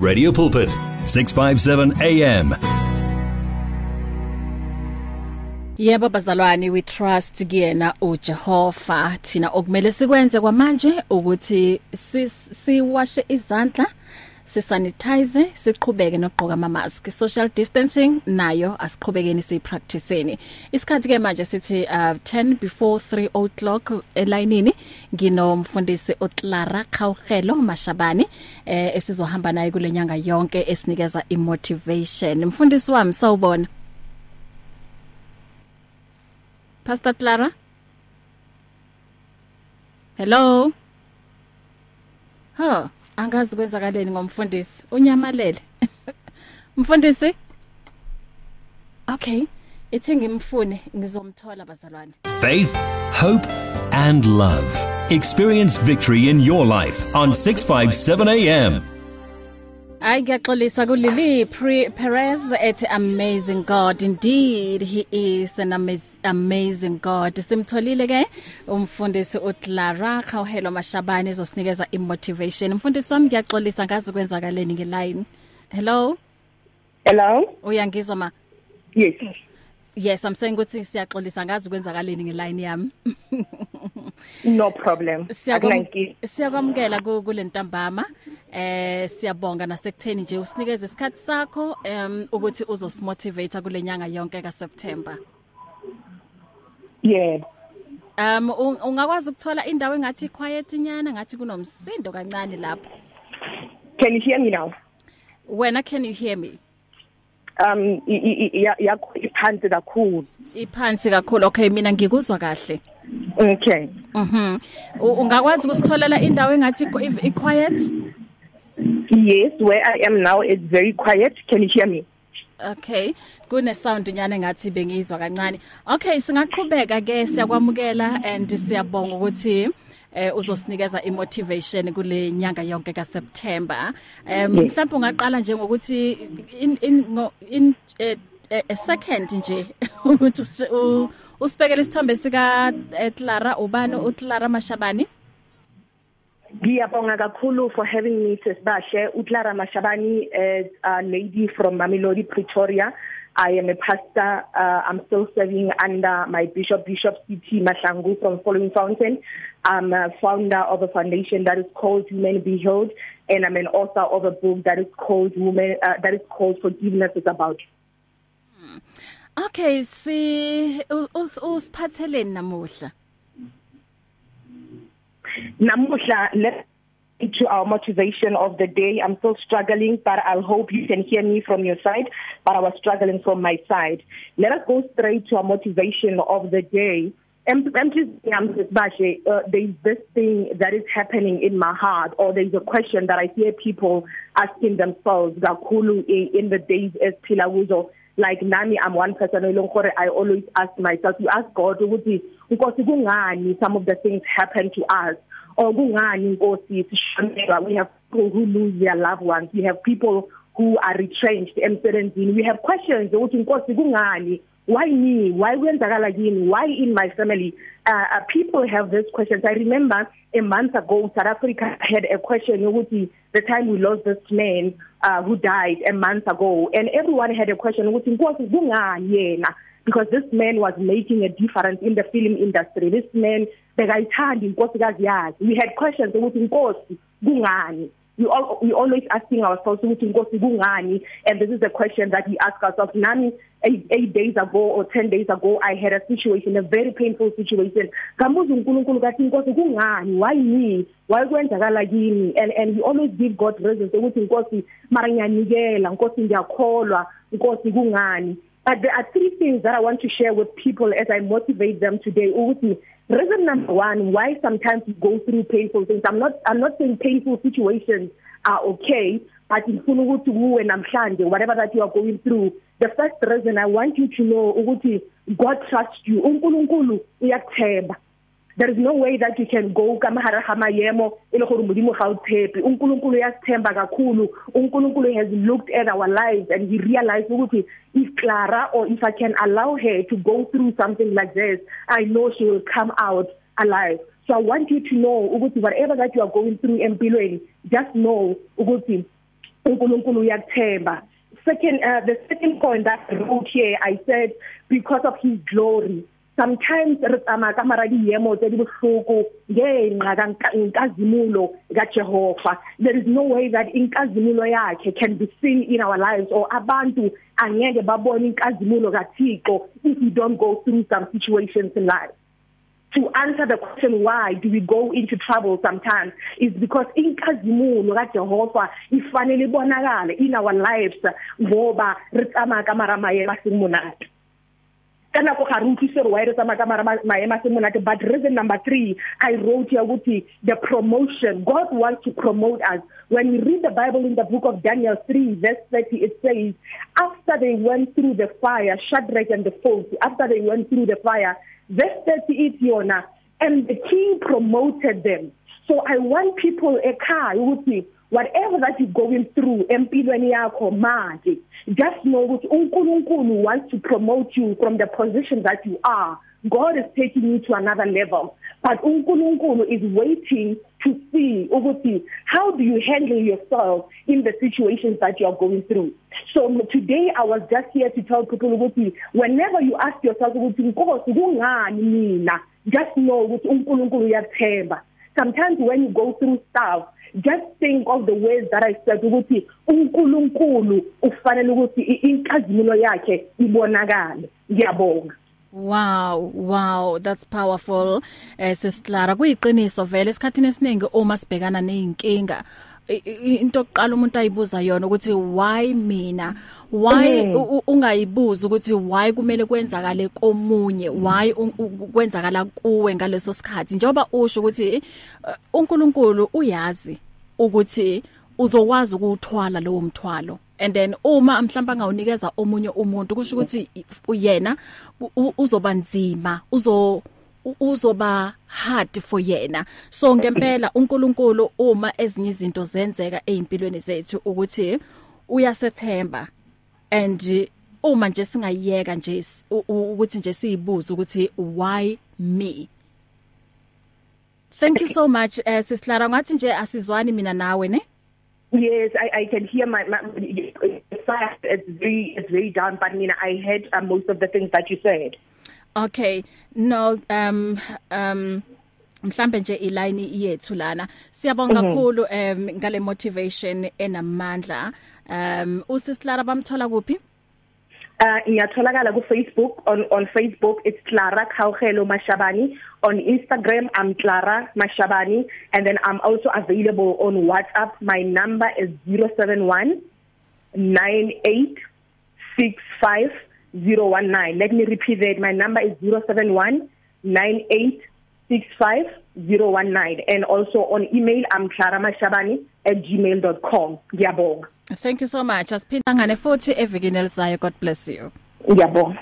Radio Pulpit 657 AM Yebo bazalwane we trust kuyena uJehova. Thina okumele sikwenze kwamanje ukuthi siwashe izandla sisanitize siqhubeke nokugqoka ama mask social distancing nayo asiqhubekeni siyipracticeeni isikhathi ke manje sithi uh, 10 before 3 o'clock elayinini nginomfundisi uClara Khawhelo Mashabani eh esizohamba naye kulenyanga yonke esinikeza imotivation. Mfundisi wami sawubona. Pastor Clara? Hello? Huh. Angazi kwenzakaleni ngomfundisi. Unyamalele. Mfundisi? Okay. Ithi ngimfune ngizomthola bazalwane. Faith Hope and Love. Experience victory in your life on 657 AM Ay ngiyaxolisa kulili Perez ethi amazing God. Indeed he is an amaz amazing God. Simtholile ke umfundisi uClara Khawhelo Mashabane ezosinikeza imotivation. Umfundisi wami ngiyaxolisa ngazi kwenzakaleni ngeline Hello? Hello? Uyangizwa ma? Yes. Yes I'm saying ukuthi siyaxolisa ngazi kwenzakaleni ngeline yami. No problem. Siyakwamukela kule ntambama. Eh siyabonga nasekutheni nje usinikeze isikhathi sakho em ukuthi uzosimotivate kulenyanga yonke ka September. Yeah. Um ungakwazi ukuthola indawo engathi quiet nyana ngathi kunomsindo kancane lapho. Can you hear me now? Wena can you hear me? Um yakho iphansi kakhulu. Iphansi kakhulu. Okay mina ngikuzwa kahle. Okay. Mhm. Ungakwazi ukusitholela indawo engathi i quiet? Yes, where I am now it's very quiet. Can you hear me? Okay, kune sound nyane ngathi bengizwa kancane. Okay, singaqhubeka ke siyakwamukela and siyabonga ukuthi eh uzosinikeza imotivation kule nyanga yonke ka September. Um mhlawumbe ungaqala nje ngokuthi in in in a second nje ukuthi usibekele isithombe sika Clara ubani uClara Mashabani Ngiyabonga kakhulu for having me sesibashe uClara Mashabani is a lady from Mamelodi Pretoria. I am a pastor uh, I'm still serving under my bishop Bishop CT Mahlangu from Following Fountain. I'm a founder of a foundation that is called Women Be Healed and I'm an author of a book that is called Women uh, that is called Forgiveness is about. Okay si usiphatheleni namuhla Namuhla let's to our motivation of the day. I'm still struggling, but I hope you can hear me from your side, but I was struggling from my side. Let us go straight to our motivation of the day. I'm just uh, there's this thing that is happening in my heart or there's a question that I hear people asking themselves kakhulu in the days as phila kuzo like nami I'm one person elong gore I always ask myself you ask God ukuthi inkosi kungani some of the things happen to us? Or kungani inkosi sishonelwa? We have people who lose their loved ones. We have people who are retrenched emsebenzini. We have questions ukuthi inkosi kungani? Why me? Why kwenzakala kini? Why in my family? Uh, uh, people have these questions. I remember a month ago south africa had a question ukuthi the time we lost this man uh, who died a month ago. And everyone had a question ukuthi inkosi kungani yena? Because this man was making a difference in the film industry. This man bekayithanda inkosikazi yakhe. We had questions ukuthi inkosi kungani? We all we always asking ourselves ukuthi inkosi kungani? And this is the question that we ask ourselves. Nami 8, 8 days ago or 10 days ago I had a situation a very painful situation. Ngamuza uNkulunkulu kathi inkosi kungani? Why me? Why kwenzakala kimi? And and we always give God reasons ukuthi inkosi mara ngiyanikela inkosi ngiyakholwa inkosi kungani? But there are three things that I want to share with people as I motivate them today ukuthi reason number 1 why sometimes you go through painful things. I'm not I'm not saying painful situations are okay but ngifuna ukuthi kuwe namhlanje whatever that you are going through. The first reason I want you to know ukuthi God trusts you. uNkulunkulu uyakuthemba. There is no way that you can go kamahara hamayemo ile gore modimo ga o tshepe. uNkulunkulu uyasithemba kakhulu. uNkulunkulu has looked at our lives and he realized ukuthi if Clara or if I can allow her to go through something like this I know she will come out alive. So I want you to know ukuthi whatever that you are going through empilweni just know ukuthi uNkulunkulu uyakuthemba. Second uh, the second point that I wrote here I said because of his glory sometimes re tsamaya ka mara diemo tse di bohloko ngenqa kankazimulo kaJehova there is no way that inkazimulo yakhe can be seen in our lives or abantu angeke babone inkazimulo kaThixo if we don't go through some situations in life. To answer the question why do we go into trouble sometimes? Is because inkazimulo kaJehova ifanele ibonakale in our lives ngoba re tsamaya ka mara maema simonate kana go ga re utlwise re wa ere tsamaya ka mara maema simonate but reason number 3 i wrote here ukuthi the promotion god wants to promote us. When we read the bible in the book of daniel 3 verse 30 it says after they went through the fire shadrach and the folk after they went through the fire verse 30 it yona and the king promoted them. So i want people ekhaya ukuthi whatever that you going through empilweni yakho manje just know ukuthi uNkulunkulu wants to promote you from the position that you are. God is taking you to another level. But uNkulunkulu is waiting to see ukuthi how do you handle yourself in the situations that you are going through. So today i was just here to tell people ukuthi whenever you ask yourself ukuthi inkosi kungani mina? Just know ukuthi uNkulunkulu uyathemba. Sometimes when you go through stuff just think of the ways that I said ukuthi uNkulunkulu ufanele ukuthi inkazimulo yakhe ibonakale ngiyabonga Wow, wow, that's powerful. Eh sisiclara kuyiqiniso vele esikhathini esiningi uma sibhekana nezinkinga into oqala umuntu ayibuza yona ukuthi why mina? Why mm. ungayibuza ukuthi why kumele kwenzakale komunye? Why kwenzakala kuwe ngaleso sikhathi? Njoba usho ukuthi eh, uNkulunkulu uyazi ukuthi uzokwazi ukuthwala lowo mthwalo. And then uma mhlawumbe angawunikeza omunye umuntu kusho ukuthi uyena uzoba nzima uzo uzoba hard for yena so ngempela uNkulunkulu uma ezinye izinto zenzeka ezimpilweni zethu ukuthi uyasethemba and uma nje singayiyeka nje ukuthi nje siyibuza ukuthi why me Thank you so much uh, eh, Sislara ngathi nje asizwani mina nawe ne Yes, I I can hear my, my it's very it's very down but I mean I heard uh, most of the things that you said. Okay. No um um mhlambe nje iline yethu lana. Siyabonga mhm. kakhulu um ngale motivation enamandla. Um usisiclara bamthola kuphi? Uh ngiyatholakala ku Facebook on on Facebook it's Clara Khawgelo Mashabani. On Instagram I'm Clara Mashabani. And then I'm also available on WhatsApp. My number is 071 9865 019 let me repeat that. My number is 071 9865 and also on email I'm claramashabani@gmail.com ngiyabonga. Thank you so much. Asiphinda ngane futhi evikini elizayo. God bless you. Ngiyabonga.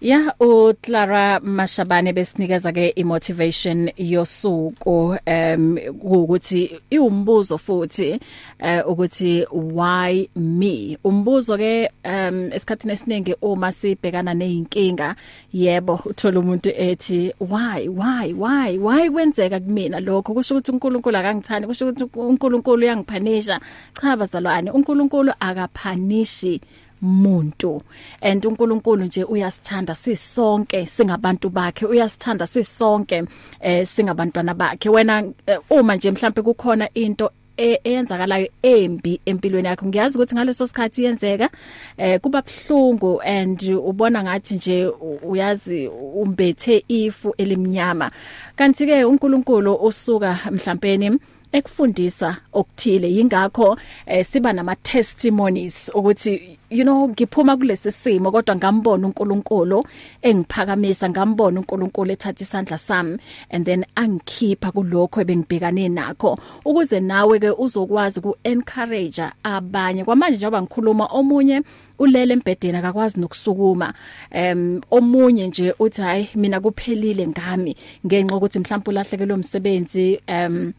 Ya uClara Mashabane besinikeza ke imotivation yosuku um ukuthi iwumbuzo futhi uh, ukuthi why me? Umbuzo ke um esikhathini esiningi uma sibhekana nezinkinga yebo uthola umuntu ethi why why why why kwenzeka kumina lokho? Kusho ukuthi uNkulunkulu akangithandi kusho ukuthi uNkulunkulu uyangiphanisha. Cha bazalwane uNkulunkulu akaphanishi muntu. And uNkulunkulu nje uyasithanda sisonke singabantu bakhe uyasithanda sisonke eh singabantwana bakhe. Wena eh, uma nje mhlambe kukhona into e, eyenzakalayo embi empilweni yakho ngiyazi ukuthi ngaleso sikhathi yenzeka eh kuba bhlungu and ubona ngathi nje uyazi umbethe ifu elimnyama. Kanti ke uNkulunkulu usuka mhlawumbe ekufundisa okuthile. Yingakho eh, siba nama testimonies ukuthi you know ngiphuma kulesi simo kodwa ngambona uNkulunkulu engiphakamisa ngambona uNkulunkulu ethatha isandla sami and then angikhipha kulokho ebengibhekane nakho. Ukuze nawe ke uzokwazi ku encourage abanye. Kwamanje njengoba ngikhuluma omunye ulele embedeni akakwazi nokusukuma. Em omunye nje uthi hayi mina kuphelile ngami ngenxa ukuthi mhlawumbe ulahlekelwe umsebenzi em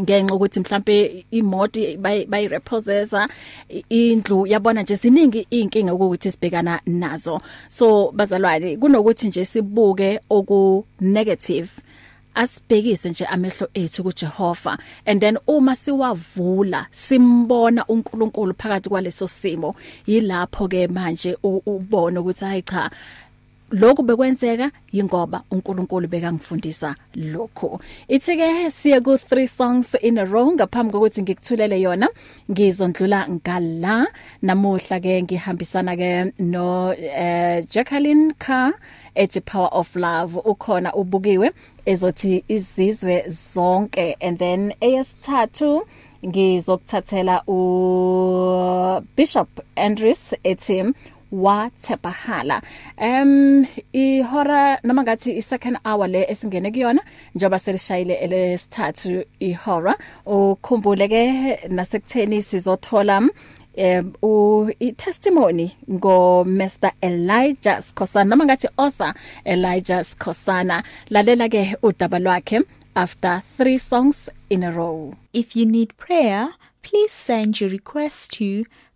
ngenxa ukuthi mhlambe imoto bayi repossessa indlu yabona nje ziningi inkinga ukuthi sibhekana nazo. So bazalwane kunokuthi nje sibuke oku negative asibhekise nje amehlo ethu kuJehova. And then uma siwavula simbona uNkulunkulu phakathi kwaleso simo yilapho ke manje ubona ukuthi hayi cha lokhu bekwenzeka yingoba uNkulunkulu bekangifundisa lokho ithi ke siye ku 3 songs in a row ngaphambi kokuthi ngikuthulele yona ngizondlula ngala. Namuhla ke ngihambisana ke no uh, Jacqueline Carr ethi power of love. Ukhona ubukiwe ezothi izizwe zonke. And then eyesithathu ngizokuthathela u Bishop Andrews ethi wathepahala em ihora noma ngathi i second hour le esingene kuyona njoba selishayile elesithathu ihora ukhumbule ke nasekutheni sizothola um u testimony ngo Mr Elijah Skosana noma ngathi author Elijah Skosana lalela ke udaba lwakhe after 3 songs in a row. If you need prayer please send your request to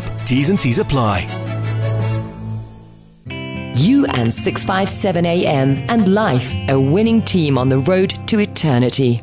shop. T's and C's apply. You and 657 AM and life, a winning team on the road to eternity.